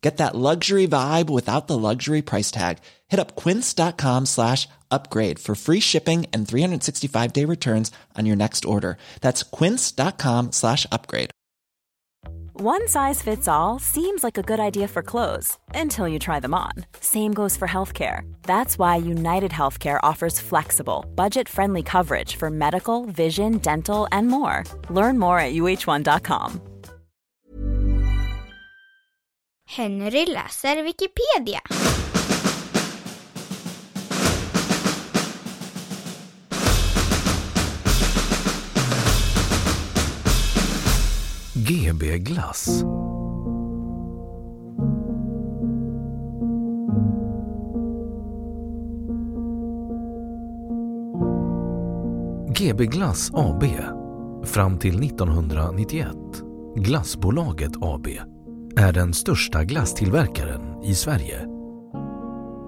Get that luxury vibe without the luxury price tag. Hit up quince.com slash upgrade for free shipping and 365 day returns on your next order. That's quince.com slash upgrade. One size fits all seems like a good idea for clothes until you try them on. Same goes for healthcare. That's why United Healthcare offers flexible, budget friendly coverage for medical, vision, dental, and more. Learn more at uh1.com. Henry läser Wikipedia. GB Glass. GB Glass AB fram till 1991 Glassbolaget AB är den största glasstillverkaren i Sverige.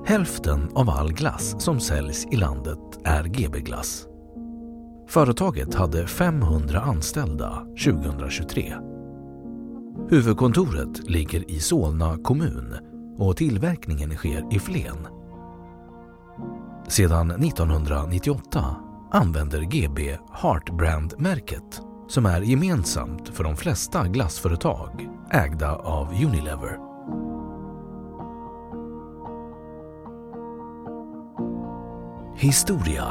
Hälften av all glass som säljs i landet är GB Glass. Företaget hade 500 anställda 2023. Huvudkontoret ligger i Solna kommun och tillverkningen sker i Flen. Sedan 1998 använder GB Heartbrand-märket som är gemensamt för de flesta glassföretag ägda av Unilever. Historia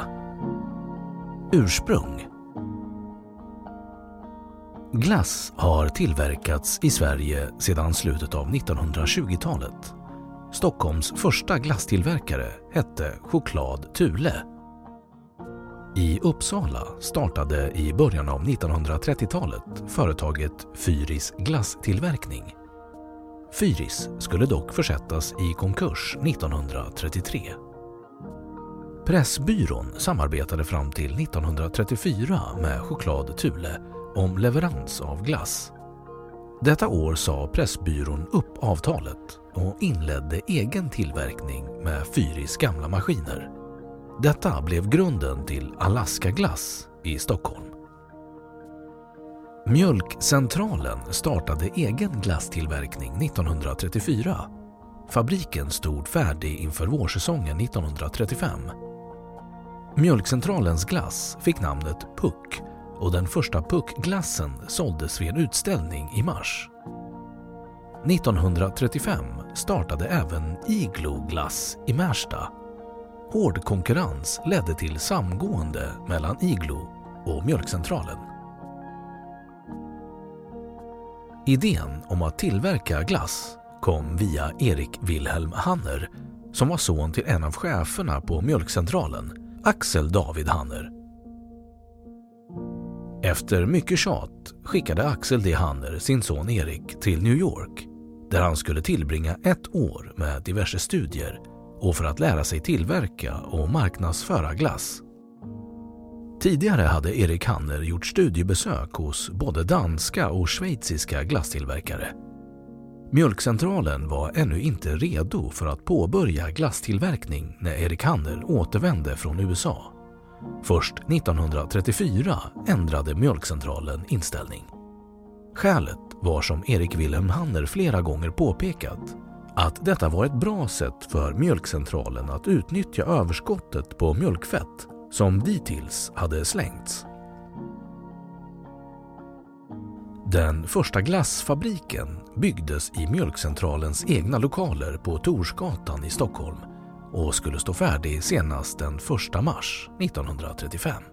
Ursprung Glass har tillverkats i Sverige sedan slutet av 1920-talet. Stockholms första glasstillverkare hette Choklad Thule. I Uppsala startade i början av 1930-talet företaget Fyris glasstillverkning. Fyris skulle dock försättas i konkurs 1933. Pressbyrån samarbetade fram till 1934 med Choklad Thule om leverans av glass. Detta år sa Pressbyrån upp avtalet och inledde egen tillverkning med Fyris gamla maskiner. Detta blev grunden till Alaska Glass i Stockholm. Mjölkcentralen startade egen glasstillverkning 1934. Fabriken stod färdig inför vårsäsongen 1935. Mjölkcentralens glass fick namnet Puck och den första puckglassen såldes vid en utställning i mars. 1935 startade även Iglo Glass i Märsta. Hård konkurrens ledde till samgående mellan Iglo och Mjölkcentralen. Idén om att tillverka glass kom via Erik Wilhelm Hanner som var son till en av cheferna på Mjölkcentralen, Axel David Hanner. Efter mycket tjat skickade Axel D. Hanner sin son Erik till New York där han skulle tillbringa ett år med diverse studier och för att lära sig tillverka och marknadsföra glass. Tidigare hade Erik Hanner gjort studiebesök hos både danska och schweiziska glasstillverkare. Mjölkcentralen var ännu inte redo för att påbörja glasstillverkning när Erik Hanner återvände från USA. Först 1934 ändrade Mjölkcentralen inställning. Skälet var som Erik Wilhelm Hanner flera gånger påpekat att detta var ett bra sätt för Mjölkcentralen att utnyttja överskottet på mjölkfett som dittills hade slängts. Den första glassfabriken byggdes i Mjölkcentralens egna lokaler på Torsgatan i Stockholm och skulle stå färdig senast den 1 mars 1935.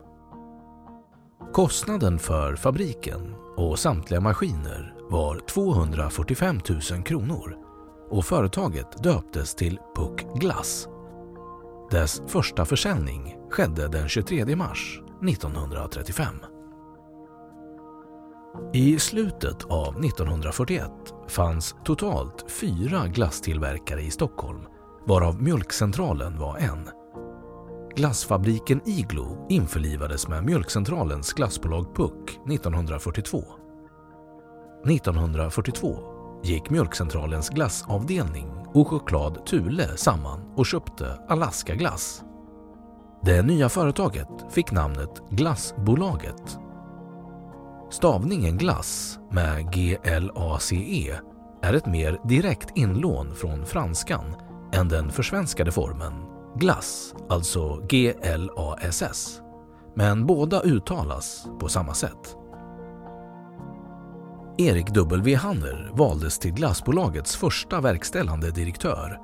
Kostnaden för fabriken och samtliga maskiner var 245 000 kronor och företaget döptes till Puck Glass. Dess första försäljning skedde den 23 mars 1935. I slutet av 1941 fanns totalt fyra glasstillverkare i Stockholm varav Mjölkcentralen var en. Glassfabriken Iglo införlivades med Mjölkcentralens glassbolag Puck 1942. 1942 gick Mjölkcentralens glassavdelning och choklad Thule samman och köpte Alaska Glass. Det nya företaget fick namnet Glassbolaget. Stavningen glass med G-L-A-C-E är ett mer direkt inlån från franskan än den försvenskade formen glass, alltså G-L-A-S-S. Men båda uttalas på samma sätt. Erik W. Hanner valdes till glassbolagets första verkställande direktör.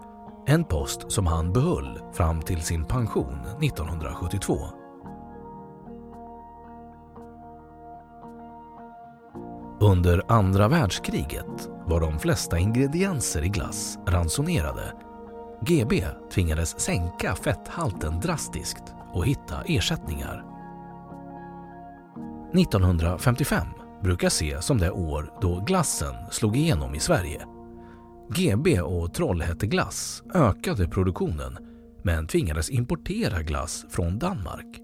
En post som han behöll fram till sin pension 1972. Under andra världskriget var de flesta ingredienser i glass ransonerade. GB tvingades sänka fetthalten drastiskt och hitta ersättningar. 1955 brukar ses som det år då glassen slog igenom i Sverige. GB och Trollhätteglass ökade produktionen men tvingades importera glass från Danmark.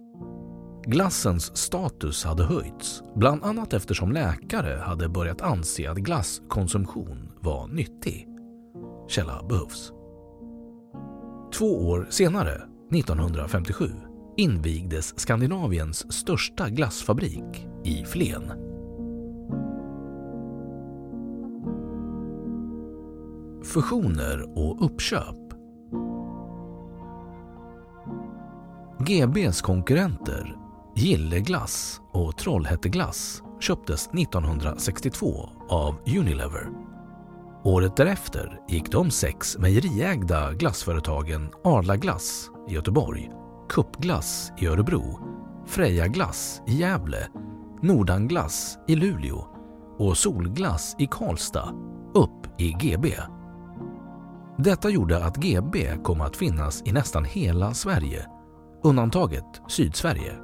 Glassens status hade höjts, bland annat eftersom läkare hade börjat anse att glasskonsumtion var nyttig. Källa behövs. Två år senare, 1957, invigdes Skandinaviens största glassfabrik i Flen. Fusioner och uppköp GBs konkurrenter Gilleglass och Trollhätteglass köptes 1962 av Unilever. Året därefter gick de sex mejeriägda glassföretagen Arla Glass i Göteborg, Kuppglass i Örebro, Freja Glass i Gävle, Nordanglass i Luleå och Solglass i Karlstad upp i GB. Detta gjorde att GB kom att finnas i nästan hela Sverige, undantaget Sydsverige.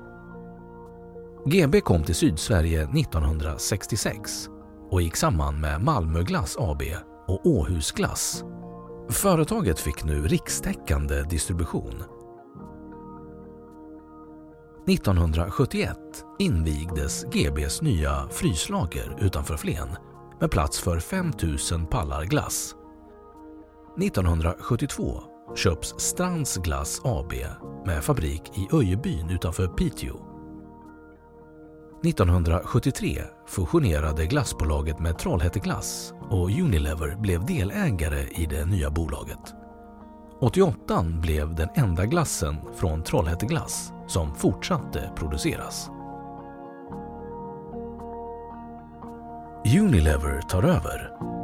GB kom till Sydsverige 1966 och gick samman med Malmöglass AB och Åhusglass. Företaget fick nu rikstäckande distribution. 1971 invigdes GBs nya fryslager utanför Flen med plats för 5 000 pallar glass. 1972 köps Strands Glass AB med fabrik i Öjebyn utanför Piteå 1973 fusionerade glassbolaget med Trollhätte glass och Unilever blev delägare i det nya bolaget. 88 blev den enda glassen från Trollhätte glass som fortsatte produceras. Unilever tar över.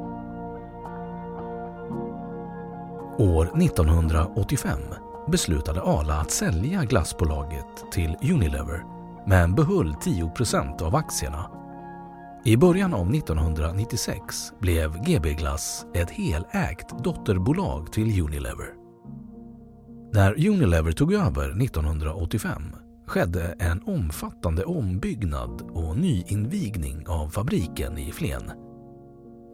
År 1985 beslutade Arla att sälja glassbolaget till Unilever men behöll 10% av aktierna. I början av 1996 blev GB Glass ett helägt dotterbolag till Unilever. När Unilever tog över 1985 skedde en omfattande ombyggnad och nyinvigning av fabriken i Flen.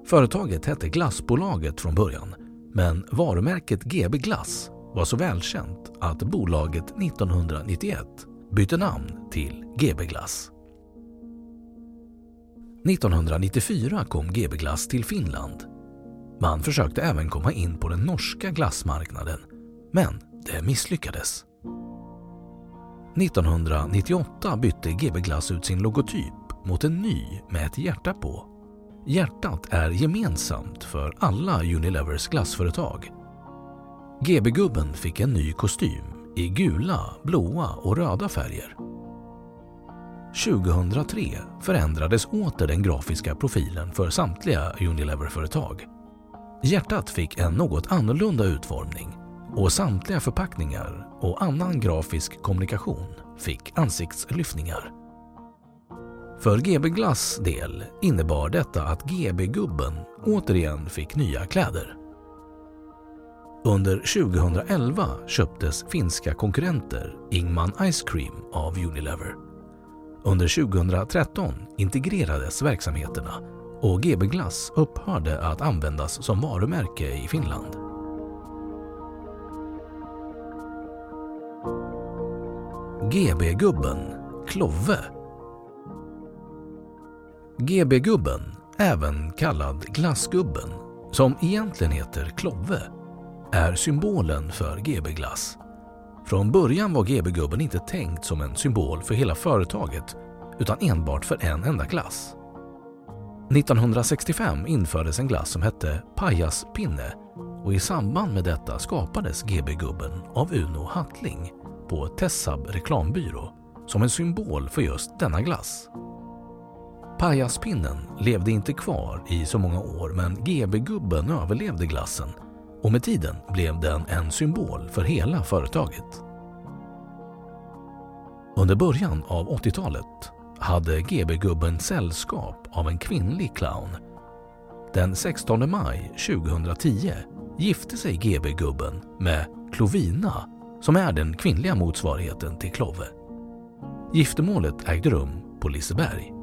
Företaget hette Glassbolaget från början men varumärket GB Glass var så välkänt att bolaget 1991 bytte namn till GB Glass. 1994 kom GB Glass till Finland. Man försökte även komma in på den norska glassmarknaden, men det misslyckades. 1998 bytte GB Glass ut sin logotyp mot en ny med ett hjärta på. Hjärtat är gemensamt för alla Unilevers glassföretag. GB-gubben fick en ny kostym i gula, blåa och röda färger. 2003 förändrades åter den grafiska profilen för samtliga Unilever-företag. Hjärtat fick en något annorlunda utformning och samtliga förpackningar och annan grafisk kommunikation fick ansiktslyftningar. För GB Glass del innebar detta att GB-gubben återigen fick nya kläder. Under 2011 köptes finska konkurrenter Ingman Ice Cream av Unilever. Under 2013 integrerades verksamheterna och GB Glass upphörde att användas som varumärke i Finland. GB-gubben, Klove. GB-gubben, även kallad glassgubben, som egentligen heter Klove, är symbolen för GB Glass. Från början var GB-gubben inte tänkt som en symbol för hela företaget utan enbart för en enda glass. 1965 infördes en glass som hette Pajaspinne och i samband med detta skapades GB-gubben av Uno Hattling på Tessab reklambyrå som en symbol för just denna glass. Pajaspinnen levde inte kvar i så många år men GB-gubben överlevde glassen och med tiden blev den en symbol för hela företaget. Under början av 80-talet hade GB-gubben sällskap av en kvinnlig clown. Den 16 maj 2010 gifte sig GB-gubben med Clovina som är den kvinnliga motsvarigheten till Klove. Giftermålet ägde rum på Liseberg.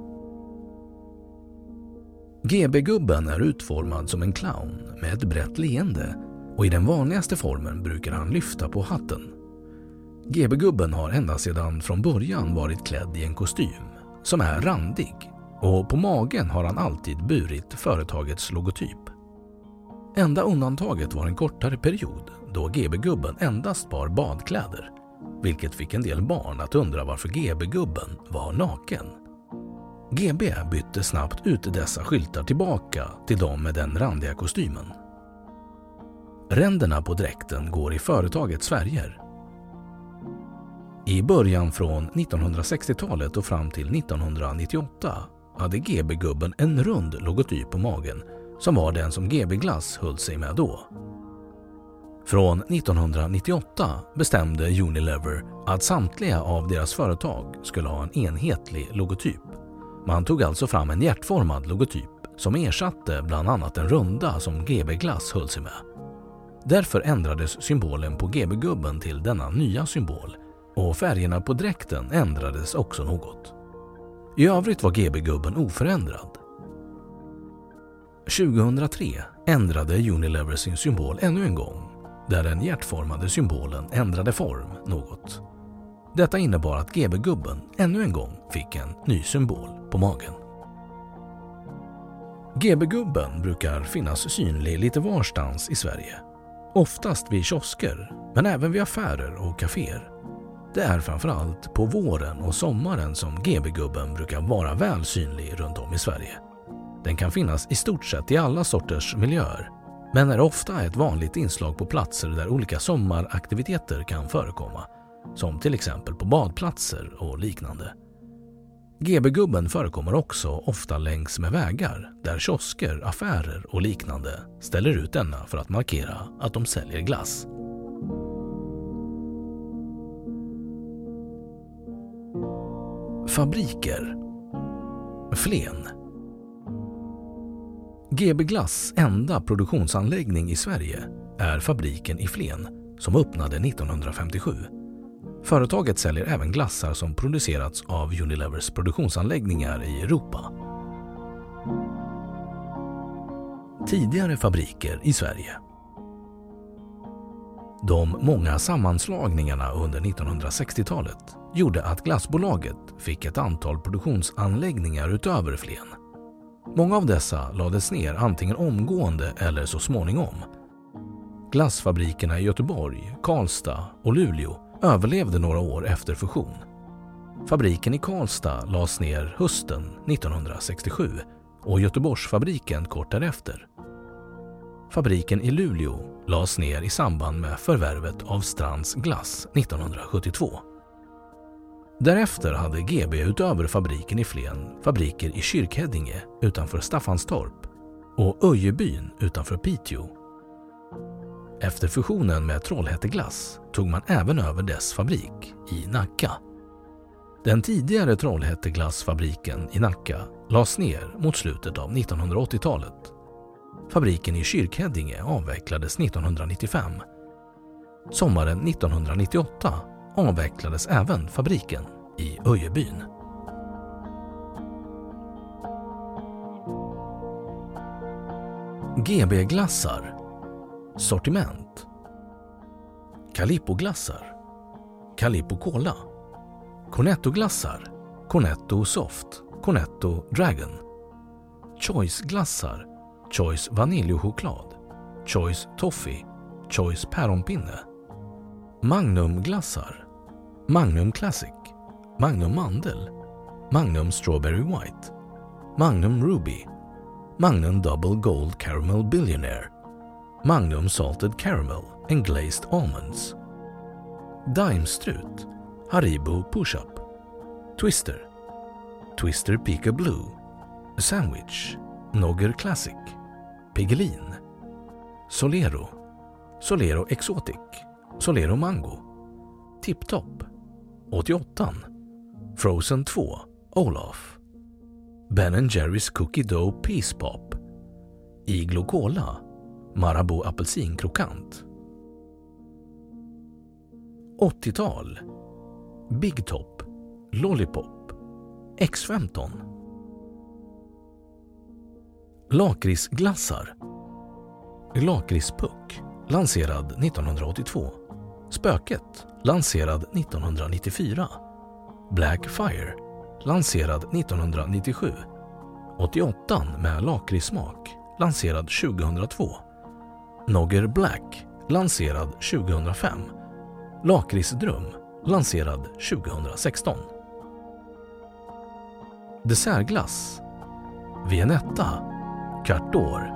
GB-gubben är utformad som en clown med ett brett leende och i den vanligaste formen brukar han lyfta på hatten. GB-gubben har ända sedan från början varit klädd i en kostym som är randig och på magen har han alltid burit företagets logotyp. Enda undantaget var en kortare period då GB-gubben endast bar badkläder vilket fick en del barn att undra varför GB-gubben var naken. GB bytte snabbt ut dessa skyltar tillbaka till de med den randiga kostymen. Ränderna på dräkten går i företagets färger. I början från 1960-talet och fram till 1998 hade GB-gubben en rund logotyp på magen som var den som GB Glass höll sig med då. Från 1998 bestämde Unilever att samtliga av deras företag skulle ha en enhetlig logotyp. Man tog alltså fram en hjärtformad logotyp som ersatte bland annat den runda som GB Glass höll sig med. Därför ändrades symbolen på GB-gubben till denna nya symbol och färgerna på dräkten ändrades också något. I övrigt var GB-gubben oförändrad. 2003 ändrade Unilever sin symbol ännu en gång där den hjärtformade symbolen ändrade form något. Detta innebar att GB-gubben ännu en gång fick en ny symbol på magen. GB-gubben brukar finnas synlig lite varstans i Sverige. Oftast vid kiosker, men även vid affärer och kaféer. Det är framförallt på våren och sommaren som GB-gubben brukar vara väl synlig runt om i Sverige. Den kan finnas i stort sett i alla sorters miljöer men är ofta ett vanligt inslag på platser där olika sommaraktiviteter kan förekomma, som till exempel på badplatser och liknande. GB-gubben förekommer också ofta längs med vägar där kiosker, affärer och liknande ställer ut denna för att markera att de säljer glass. Fabriker Flen GB Glass enda produktionsanläggning i Sverige är fabriken i Flen som öppnade 1957. Företaget säljer även glassar som producerats av Unilevers produktionsanläggningar i Europa. Tidigare fabriker i Sverige De många sammanslagningarna under 1960-talet gjorde att glassbolaget fick ett antal produktionsanläggningar utöver Flen. Många av dessa lades ner antingen omgående eller så småningom. Glassfabrikerna i Göteborg, Karlstad och Luleå överlevde några år efter fusion. Fabriken i Karlstad lades ner hösten 1967 och Göteborgsfabriken kort därefter. Fabriken i Luleå lades ner i samband med förvärvet av Strands Glass 1972. Därefter hade GB utöver fabriken i Flen fabriker i Kyrkhäddinge utanför Staffanstorp och Öjebyn utanför Piteå. Efter fusionen med Trollhätte Glass tog man även över dess fabrik i Nacka. Den tidigare Trollhätteglassfabriken i Nacka lades ner mot slutet av 1980-talet. Fabriken i Kyrkheddinge avvecklades 1995. Sommaren 1998 avvecklades även fabriken i Öjebyn. GB-glassar Sortiment. Calippoglassar. Calippo Cola Cornettoglassar. Cornetto Soft Cornetto Dragon Choice-glassar. Choice vaniljchoklad Choice Toffee Choice päronpinne Magnum-glassar. Magnum Classic Magnum Mandel Magnum Strawberry White Magnum Ruby Magnum Double Gold Caramel Billionaire. Magnum Salted Caramel and Glazed Almonds. Daimstrut Haribo Push-Up. Twister Twister Pika Blue. Sandwich Nogger Classic. Piggelin Solero Solero Exotic. Solero Mango. Tip-Top 88 Frozen 2 Olaf. Ben Jerrys Cookie Dough Peace Pop. Iglo Cola. Marabou apelsinkrokant. 80-tal Big Top. Lollipop. X15 Lakritsglassar. Lakritspuck. Lanserad 1982 Spöket. Lanserad 1994 Black Fire. Lanserad 1997 88 med lakritssmak lanserad 2002 Nogger Black lanserad 2005 Lakritsdröm lanserad 2016 Dessertglass Vienetta Carte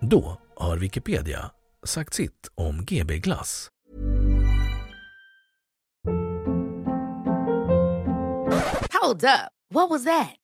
Då har Wikipedia sagt sitt om GB-glass. Hold up. What was that?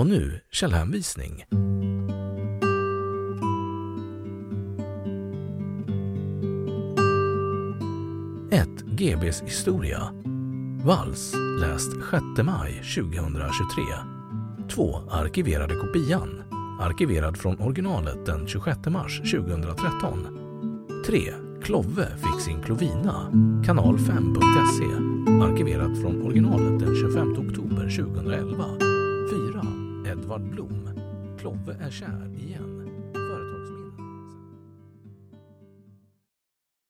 Och nu källhänvisning. GBs historia. Vals läst 6 maj 2023. 2. Arkiverade kopian. Arkiverad från originalet den 26 mars 2013. 3. Klove fick sin Klovina. Kanal 5.se. Arkiverat från originalet den 25 oktober 2011. Edvard Blom. Klove är kär igen.